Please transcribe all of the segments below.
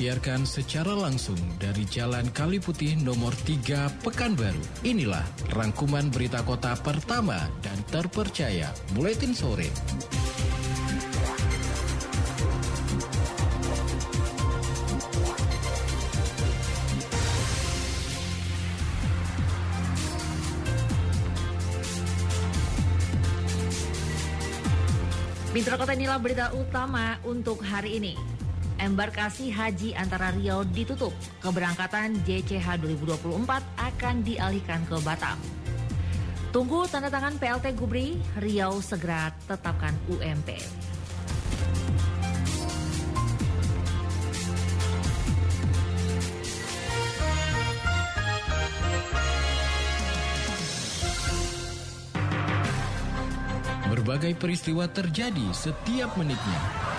disiarkan secara langsung dari Jalan Kali Putih nomor 3 Pekanbaru. Inilah rangkuman berita kota pertama dan terpercaya Buletin Sore. Mitra Kota inilah berita utama untuk hari ini. Embarkasi haji antara Riau ditutup. Keberangkatan JCH 2024 akan dialihkan ke Batam. Tunggu tanda tangan PLT Gubri, Riau segera tetapkan UMP. Berbagai peristiwa terjadi setiap menitnya.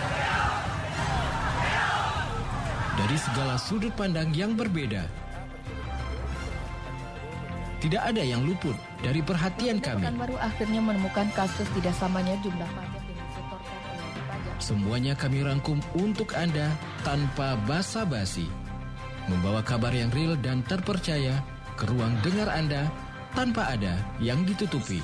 Dari segala sudut pandang yang berbeda. Tidak ada yang luput dari perhatian kami. baru akhirnya menemukan kasus tidak samanya jumlah pajak yang disetorkan oleh pajak. Semuanya kami rangkum untuk Anda tanpa basa-basi. Membawa kabar yang real dan terpercaya ke ruang dengar Anda tanpa ada yang ditutupi.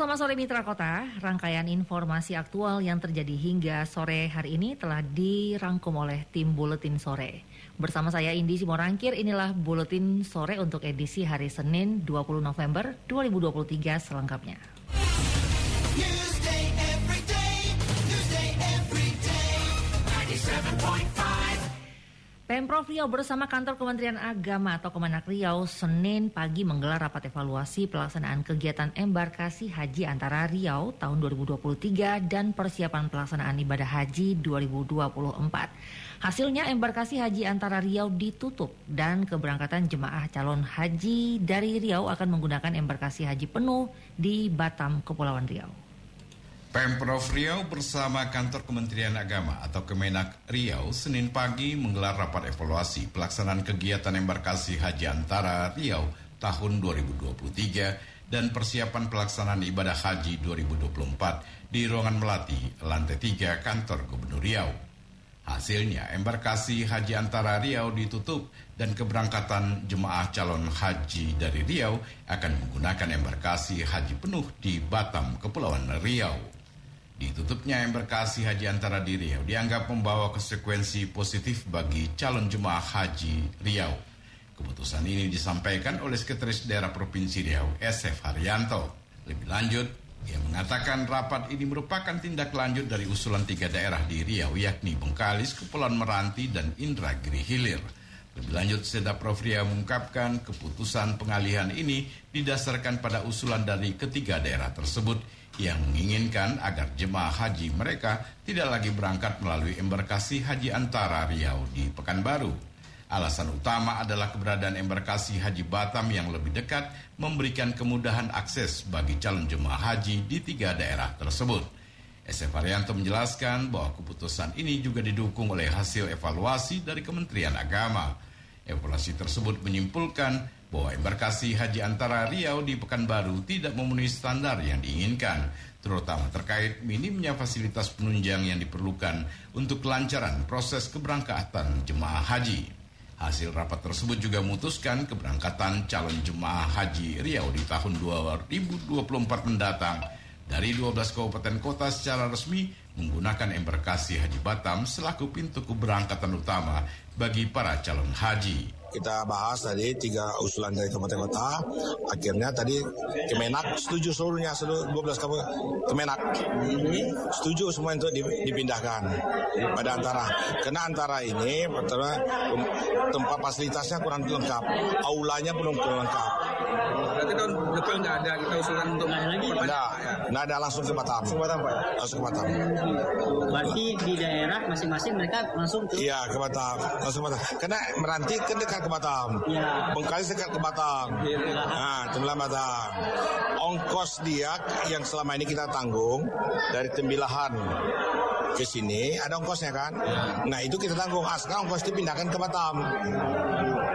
Selamat sore Mitra Kota, rangkaian informasi aktual yang terjadi hingga sore hari ini telah dirangkum oleh tim Buletin Sore. Bersama saya Indi Simorangkir, inilah Buletin Sore untuk edisi hari Senin 20 November 2023 selengkapnya. Newsday Pemprov Riau bersama kantor Kementerian Agama atau Kemenak Riau Senin pagi menggelar rapat evaluasi pelaksanaan kegiatan embarkasi haji antara Riau tahun 2023 dan persiapan pelaksanaan ibadah haji 2024. Hasilnya embarkasi haji antara Riau ditutup dan keberangkatan jemaah calon haji dari Riau akan menggunakan embarkasi haji penuh di Batam, Kepulauan Riau. Pemprov Riau bersama kantor Kementerian Agama atau Kemenak Riau Senin pagi menggelar rapat evaluasi pelaksanaan kegiatan embarkasi haji antara Riau tahun 2023 dan persiapan pelaksanaan ibadah haji 2024 di ruangan Melati, lantai 3 kantor Gubernur Riau. Hasilnya, embarkasi haji antara Riau ditutup dan keberangkatan jemaah calon haji dari Riau akan menggunakan embarkasi haji penuh di Batam, Kepulauan Riau. Ditutupnya embarkasi haji antara di Riau dianggap membawa konsekuensi positif bagi calon jemaah haji Riau. Keputusan ini disampaikan oleh Sekretaris Daerah Provinsi Riau, SF Haryanto. Lebih lanjut, ia mengatakan rapat ini merupakan tindak lanjut dari usulan tiga daerah di Riau, yakni Bengkalis, Kepulauan Meranti, dan Indragiri Hilir. Lebih lanjut, Seda Prof. Riau mengungkapkan keputusan pengalihan ini didasarkan pada usulan dari ketiga daerah tersebut yang menginginkan agar jemaah haji mereka tidak lagi berangkat melalui embarkasi haji antara Riau di Pekanbaru. Alasan utama adalah keberadaan embarkasi haji Batam yang lebih dekat memberikan kemudahan akses bagi calon jemaah haji di tiga daerah tersebut. SF Arianto menjelaskan bahwa keputusan ini juga didukung oleh hasil evaluasi dari Kementerian Agama. Evaluasi tersebut menyimpulkan bahwa embarkasi haji antara Riau di Pekanbaru tidak memenuhi standar yang diinginkan, terutama terkait minimnya fasilitas penunjang yang diperlukan untuk kelancaran proses keberangkatan jemaah haji. Hasil rapat tersebut juga memutuskan keberangkatan calon jemaah haji Riau di tahun 2024 mendatang dari 12 kabupaten kota secara resmi menggunakan embarkasi Haji Batam selaku pintu keberangkatan utama bagi para calon haji. kita bahas tadi tiga usulan dari kabupaten kota. Akhirnya tadi Kemenak setuju seluruhnya seluruh 12 kabupaten Kemenak setuju semua untuk dipindahkan pada antara. Karena antara ini pertama tempat fasilitasnya kurang lengkap, aulanya belum lengkap. Berarti tahun depan nggak ada kita usulan untuk perpanjangan. Nggak, nggak ada langsung ke Batam. Ke Batam Pak? Langsung ke Batam. Berarti di daerah masing-masing mereka langsung ke Iya ke Batam, langsung ke Batam. Karena Meranti kan dekat ke Batam. Iya. Bengkalis dekat ke Batam. Nah, Tembilahan Batam. Ongkos dia yang selama ini kita tanggung dari Tembilahan ke sini ada ongkosnya kan? Nah itu kita tanggung. Ah, sekarang ongkos dipindahkan ke Batam.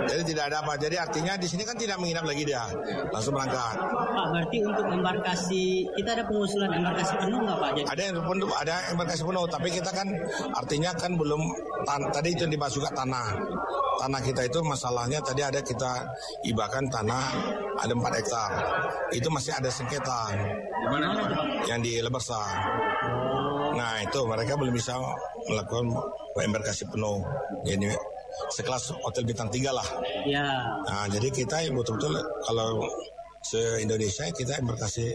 Jadi tidak ada apa. Jadi artinya di sini kan tidak menginap lagi dia, langsung berangkat. Pak berarti untuk embarkasi kita ada pengusulan embarkasi penuh nggak Pak? Jadi Ada yang penuh, ada embarkasi penuh, tapi kita kan artinya kan belum tan- tadi itu dibahas juga tanah. Tanah kita itu masalahnya tadi ada kita ibakan tanah ada 4 hektar. Itu masih ada sengketa yang di Lebersa. Nah itu mereka belum bisa melakukan embarkasi penuh. Jadi sekelas hotel bintang 3 lah. ya Nah, jadi kita yang betul-betul kalau se-Indonesia kita embarkasi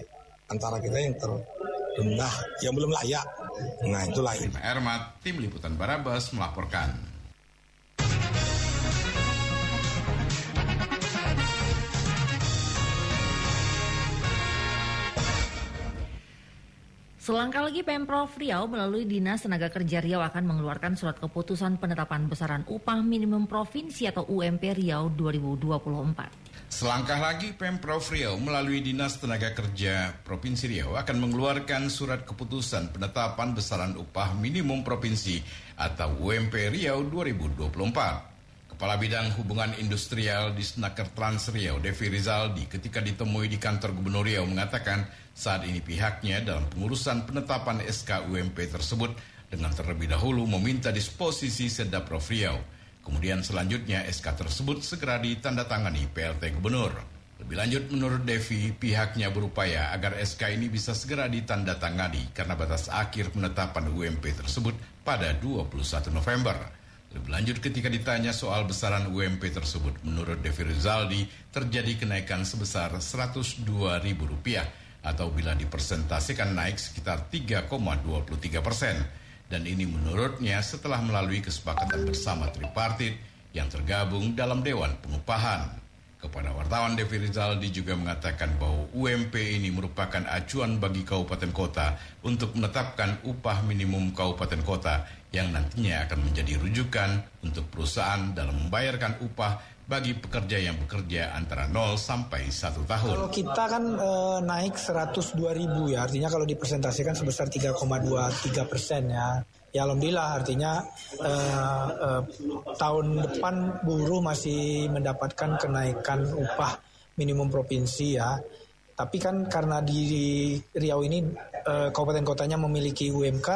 antara kita yang terendah, yang belum layak. Nah, itulah ini. Prima Ermat, Tim Liputan Barabas melaporkan. Selangkah lagi Pemprov Riau melalui Dinas Tenaga Kerja Riau akan mengeluarkan surat keputusan penetapan besaran upah minimum provinsi atau UMP Riau 2024. Selangkah lagi Pemprov Riau melalui Dinas Tenaga Kerja Provinsi Riau akan mengeluarkan surat keputusan penetapan besaran upah minimum provinsi atau UMP Riau 2024. Kepala Bidang Hubungan Industrial di Snaker Trans Riau, Devi Rizaldi, ketika ditemui di kantor Gubernur Riau mengatakan saat ini pihaknya dalam pengurusan penetapan SK UMP tersebut dengan terlebih dahulu meminta disposisi Sedaprov Riau. Kemudian selanjutnya SK tersebut segera ditandatangani PLT Gubernur. Lebih lanjut menurut Devi, pihaknya berupaya agar SK ini bisa segera ditandatangani karena batas akhir penetapan UMP tersebut pada 21 November. Lebih lanjut ketika ditanya soal besaran UMP tersebut, menurut Devi Rizaldi terjadi kenaikan sebesar Rp102.000 atau bila dipersentasikan naik sekitar 3,23 persen. Dan ini menurutnya setelah melalui kesepakatan bersama tripartit yang tergabung dalam Dewan Pengupahan. Kepada wartawan Devi Rizaldi juga mengatakan bahwa UMP ini merupakan acuan bagi kabupaten kota untuk menetapkan upah minimum kabupaten kota yang nantinya akan menjadi rujukan untuk perusahaan dalam membayarkan upah bagi pekerja yang bekerja antara 0 sampai 1 tahun. Kalau kita kan eh, naik 102 ribu ya, artinya kalau dipresentasikan sebesar 3,23 persen ya. Ya alhamdulillah artinya eh, eh, tahun depan buruh masih mendapatkan kenaikan upah minimum provinsi ya. Tapi kan karena di Riau ini eh, kabupaten kotanya memiliki UMK,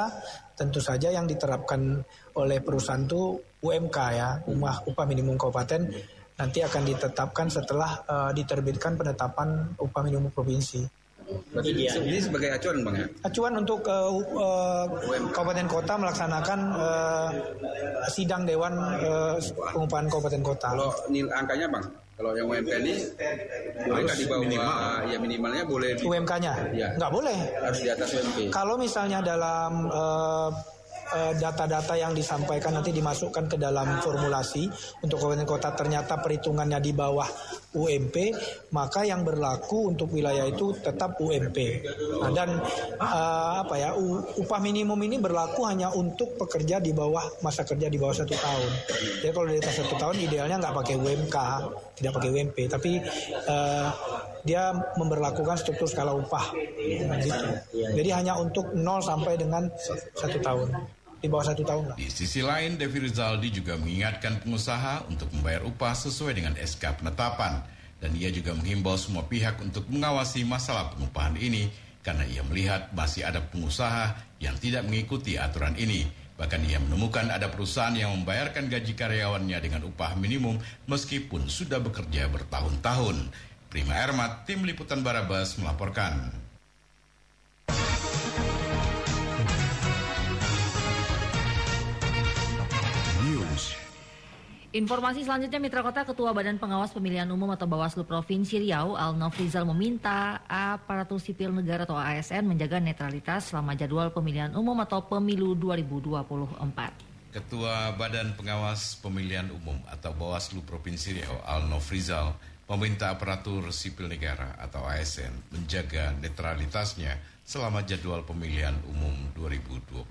tentu saja yang diterapkan oleh perusahaan itu UMK ya, upah upah minimum kabupaten nanti akan ditetapkan setelah eh, diterbitkan penetapan upah minimum provinsi. Berarti ini sebagai acuan bang ya? Acuan untuk eh, eh, kabupaten kota melaksanakan eh, sidang dewan eh, pengupahan kabupaten kota. Kalau nil angkanya bang, kalau yang UMP ini boleh nggak di bawah ya minimalnya boleh di, UMK-nya Iya. nggak boleh. harus di atas UMP. Kalau misalnya dalam eh, data-data yang disampaikan nanti dimasukkan ke dalam formulasi untuk kabupaten kota ternyata perhitungannya di bawah UMP, maka yang berlaku untuk wilayah itu tetap UMP. Nah, dan eh, apa ya upah minimum ini berlaku hanya untuk pekerja di bawah masa kerja di bawah satu tahun. Jadi kalau di atas satu tahun idealnya nggak pakai UMK, tidak pakai UMP, tapi eh, dia memberlakukan struktur skala upah Nah, gitu. Jadi hanya untuk 0 sampai dengan satu tahun di bawah satu tahun lah. Di sisi lain, Devi Rizaldi juga mengingatkan pengusaha untuk membayar upah sesuai dengan SK penetapan. Dan ia juga menghimbau semua pihak untuk mengawasi masalah pengupahan ini karena ia melihat masih ada pengusaha yang tidak mengikuti aturan ini. Bahkan ia menemukan ada perusahaan yang membayarkan gaji karyawannya dengan upah minimum meskipun sudah bekerja bertahun-tahun. Prima Ermat, Tim Liputan Barabas melaporkan. Informasi selanjutnya Mitra Kota Ketua Badan Pengawas Pemilihan Umum atau Bawaslu Provinsi Riau Al Nofrizal meminta aparatur sipil negara atau ASN menjaga netralitas selama jadwal pemilihan umum atau pemilu 2024. Ketua Badan Pengawas Pemilihan Umum atau Bawaslu Provinsi Riau Al Nofrizal meminta aparatur sipil negara atau ASN menjaga netralitasnya selama jadwal pemilihan umum 2024.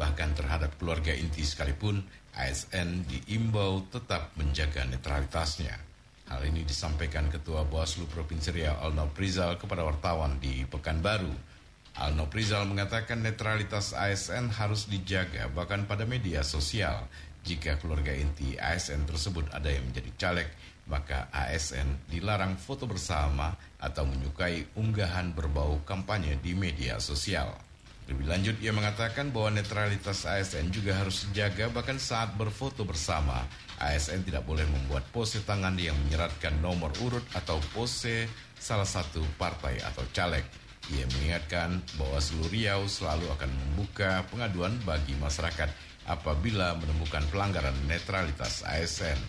Bahkan terhadap keluarga inti sekalipun, ASN diimbau tetap menjaga netralitasnya. Hal ini disampaikan Ketua Bawaslu Provinsi Riau Alno Prizal kepada wartawan di Pekanbaru. Alno Prizal mengatakan netralitas ASN harus dijaga bahkan pada media sosial. Jika keluarga inti ASN tersebut ada yang menjadi caleg, maka ASN dilarang foto bersama atau menyukai unggahan berbau kampanye di media sosial. Lebih lanjut, ia mengatakan bahwa netralitas ASN juga harus dijaga bahkan saat berfoto bersama. ASN tidak boleh membuat pose tangan yang menyeratkan nomor urut atau pose salah satu partai atau caleg. Ia mengingatkan bahwa seluruh Riau selalu akan membuka pengaduan bagi masyarakat apabila menemukan pelanggaran netralitas ASN.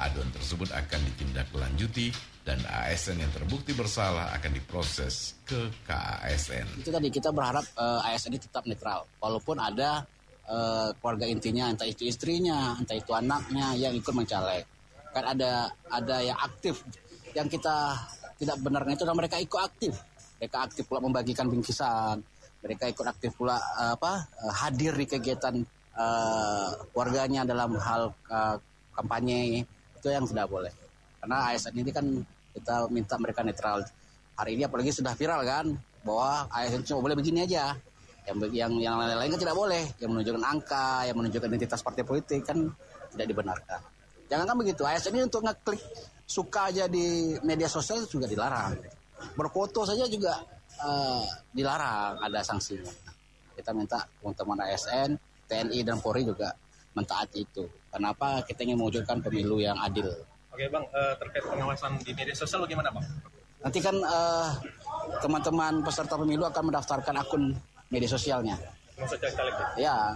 Aduan tersebut akan ditindaklanjuti dan ASN yang terbukti bersalah akan diproses ke KASN. Itu tadi kita berharap uh, ASN ini tetap netral, walaupun ada uh, keluarga intinya, entah itu istrinya, entah itu anaknya yang ikut mencaleg. Kan ada ada yang aktif, yang kita tidak benarnya itu adalah mereka ikut aktif. Mereka aktif pula membagikan bingkisan, mereka ikut aktif pula uh, apa hadir di kegiatan uh, keluarganya dalam hal uh, kampanye itu yang tidak boleh karena ASN ini kan kita minta mereka netral. Hari ini apalagi sudah viral kan bahwa ASN cuma boleh begini aja. Yang yang yang lain-lain kan tidak boleh. Yang menunjukkan angka yang menunjukkan identitas partai politik kan tidak dibenarkan. Jangan kan begitu ASN ini untuk ngeklik suka aja di media sosial juga dilarang. Berfoto saja juga uh, dilarang ada sanksinya. Kita minta teman-teman ASN TNI dan Polri juga mentaati itu. Kenapa? Kita ingin mewujudkan pemilu yang adil. Oke bang, uh, terkait pengawasan di media sosial bagaimana bang? Nanti kan uh, teman-teman peserta pemilu akan mendaftarkan akun media sosialnya. Maksudnya caleg ya?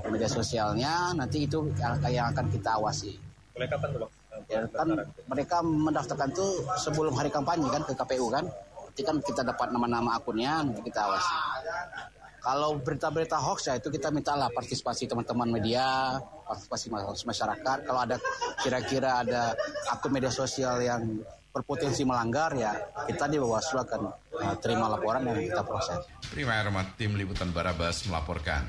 akun media sosialnya nanti itu yang akan kita awasi. Mulai kapan tuh bang? Ya, kan mereka mendaftarkan itu sebelum hari kampanye kan ke KPU kan. Nanti kan kita dapat nama-nama akunnya nanti kita awasi. Kalau berita-berita hoax ya itu kita mintalah partisipasi teman-teman media, partisipasi masyarakat. Kalau ada kira-kira ada akun media sosial yang berpotensi melanggar ya kita di Bawaslu akan uh, terima laporan dan kita proses. Prima Ermat, tim liputan Barabas melaporkan.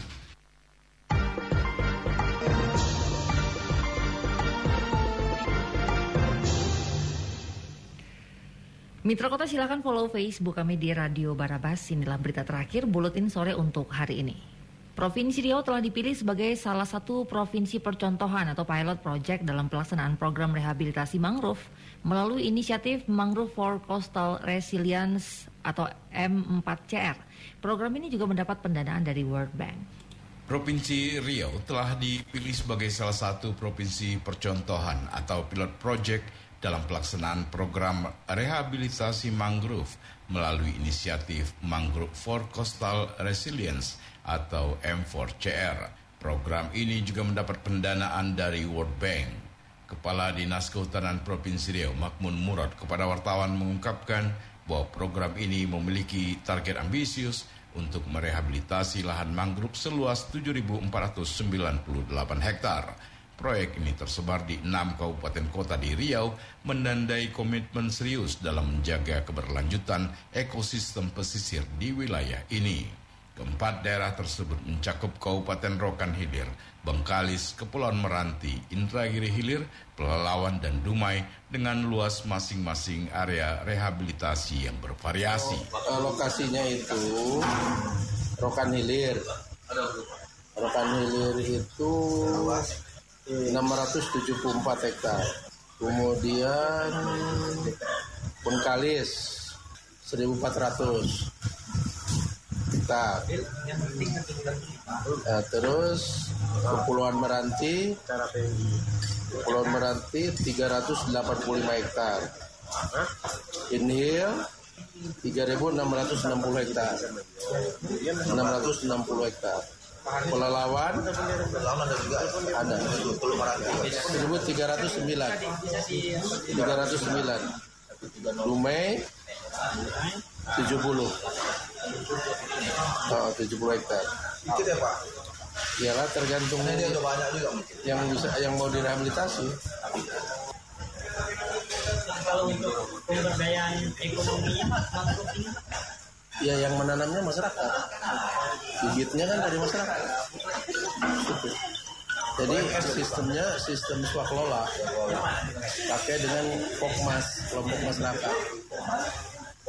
Mitra Kota silakan follow Facebook kami di Radio Barabas. Inilah berita terakhir Buletin Sore untuk hari ini. Provinsi Riau telah dipilih sebagai salah satu provinsi percontohan atau pilot project dalam pelaksanaan program rehabilitasi mangrove melalui inisiatif Mangrove for Coastal Resilience atau M4CR. Program ini juga mendapat pendanaan dari World Bank. Provinsi Riau telah dipilih sebagai salah satu provinsi percontohan atau pilot project dalam pelaksanaan program rehabilitasi mangrove melalui inisiatif Mangrove for Coastal Resilience atau M4CR. Program ini juga mendapat pendanaan dari World Bank. Kepala Dinas Kehutanan Provinsi Riau Makmun Murad kepada wartawan mengungkapkan bahwa program ini memiliki target ambisius untuk merehabilitasi lahan mangrove seluas 7.498 hektar Proyek ini tersebar di enam kabupaten kota di Riau menandai komitmen serius dalam menjaga keberlanjutan ekosistem pesisir di wilayah ini. Keempat daerah tersebut mencakup Kabupaten Rokan Hilir, Bengkalis, Kepulauan Meranti, Indragiri Hilir, Pelalawan, dan Dumai dengan luas masing-masing area rehabilitasi yang bervariasi. Oh, lokasinya itu Rokan Hilir. Rokan Hilir itu 674 hektar. Kemudian Bengkalis 1400 hektar. Nah, terus Kepulauan Meranti Kepulauan Meranti 385 hektar. Inhil 3660 hektar. 660 hektar. Pelalawan ada. 1309 309 Dumai 70 oh, 70 hektar. Ya lah tergantung yang bisa yang mau direhabilitasi. Kalau untuk pemberdayaan ekonominya Ya yang menanamnya masyarakat. Bibitnya kan dari masyarakat. Jadi sistemnya sistem swakelola pakai dengan Pokmas, kelompok masyarakat.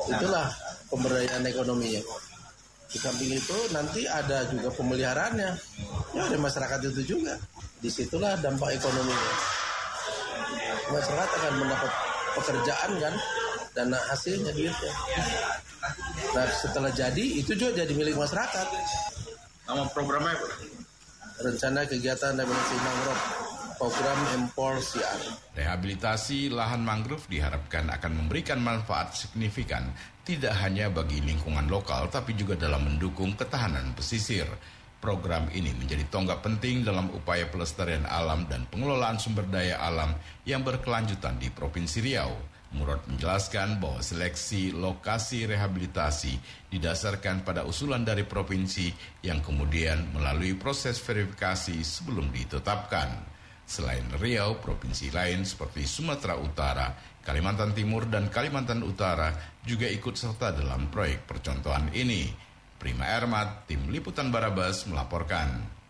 Itulah pemberdayaan ekonominya. Di samping itu nanti ada juga pemeliharaannya. Ya dari masyarakat itu juga. Di situlah dampak ekonominya. Masyarakat akan mendapat pekerjaan kan, dana hasilnya duitnya. Nah setelah jadi itu juga jadi milik masyarakat. Nama programnya apa? Rencana kegiatan rehabilitasi mangrove program Emporsian. Rehabilitasi lahan mangrove diharapkan akan memberikan manfaat signifikan tidak hanya bagi lingkungan lokal tapi juga dalam mendukung ketahanan pesisir. Program ini menjadi tonggak penting dalam upaya pelestarian alam dan pengelolaan sumber daya alam yang berkelanjutan di Provinsi Riau. Murad menjelaskan bahwa seleksi lokasi rehabilitasi didasarkan pada usulan dari provinsi yang kemudian melalui proses verifikasi sebelum ditetapkan. Selain Riau, provinsi lain seperti Sumatera Utara, Kalimantan Timur, dan Kalimantan Utara juga ikut serta dalam proyek percontohan ini. Prima Ermat, Tim Liputan Barabas melaporkan.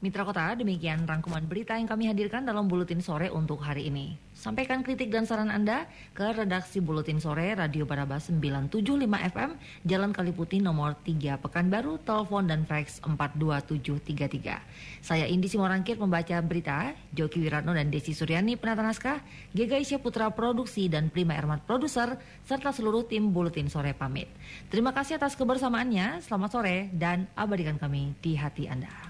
Mitra Kota, demikian rangkuman berita yang kami hadirkan dalam Buletin Sore untuk hari ini. Sampaikan kritik dan saran Anda ke redaksi Buletin Sore Radio Barabas 975 FM, Jalan Kaliputi nomor 3 Pekanbaru, telepon dan fax 42733. Saya Indi Simorangkir membaca berita, Joki Wiratno dan Desi Suryani penata naskah, Gega Isya Putra Produksi dan Prima Ermat Produser, serta seluruh tim Buletin Sore pamit. Terima kasih atas kebersamaannya, selamat sore, dan abadikan kami di hati Anda.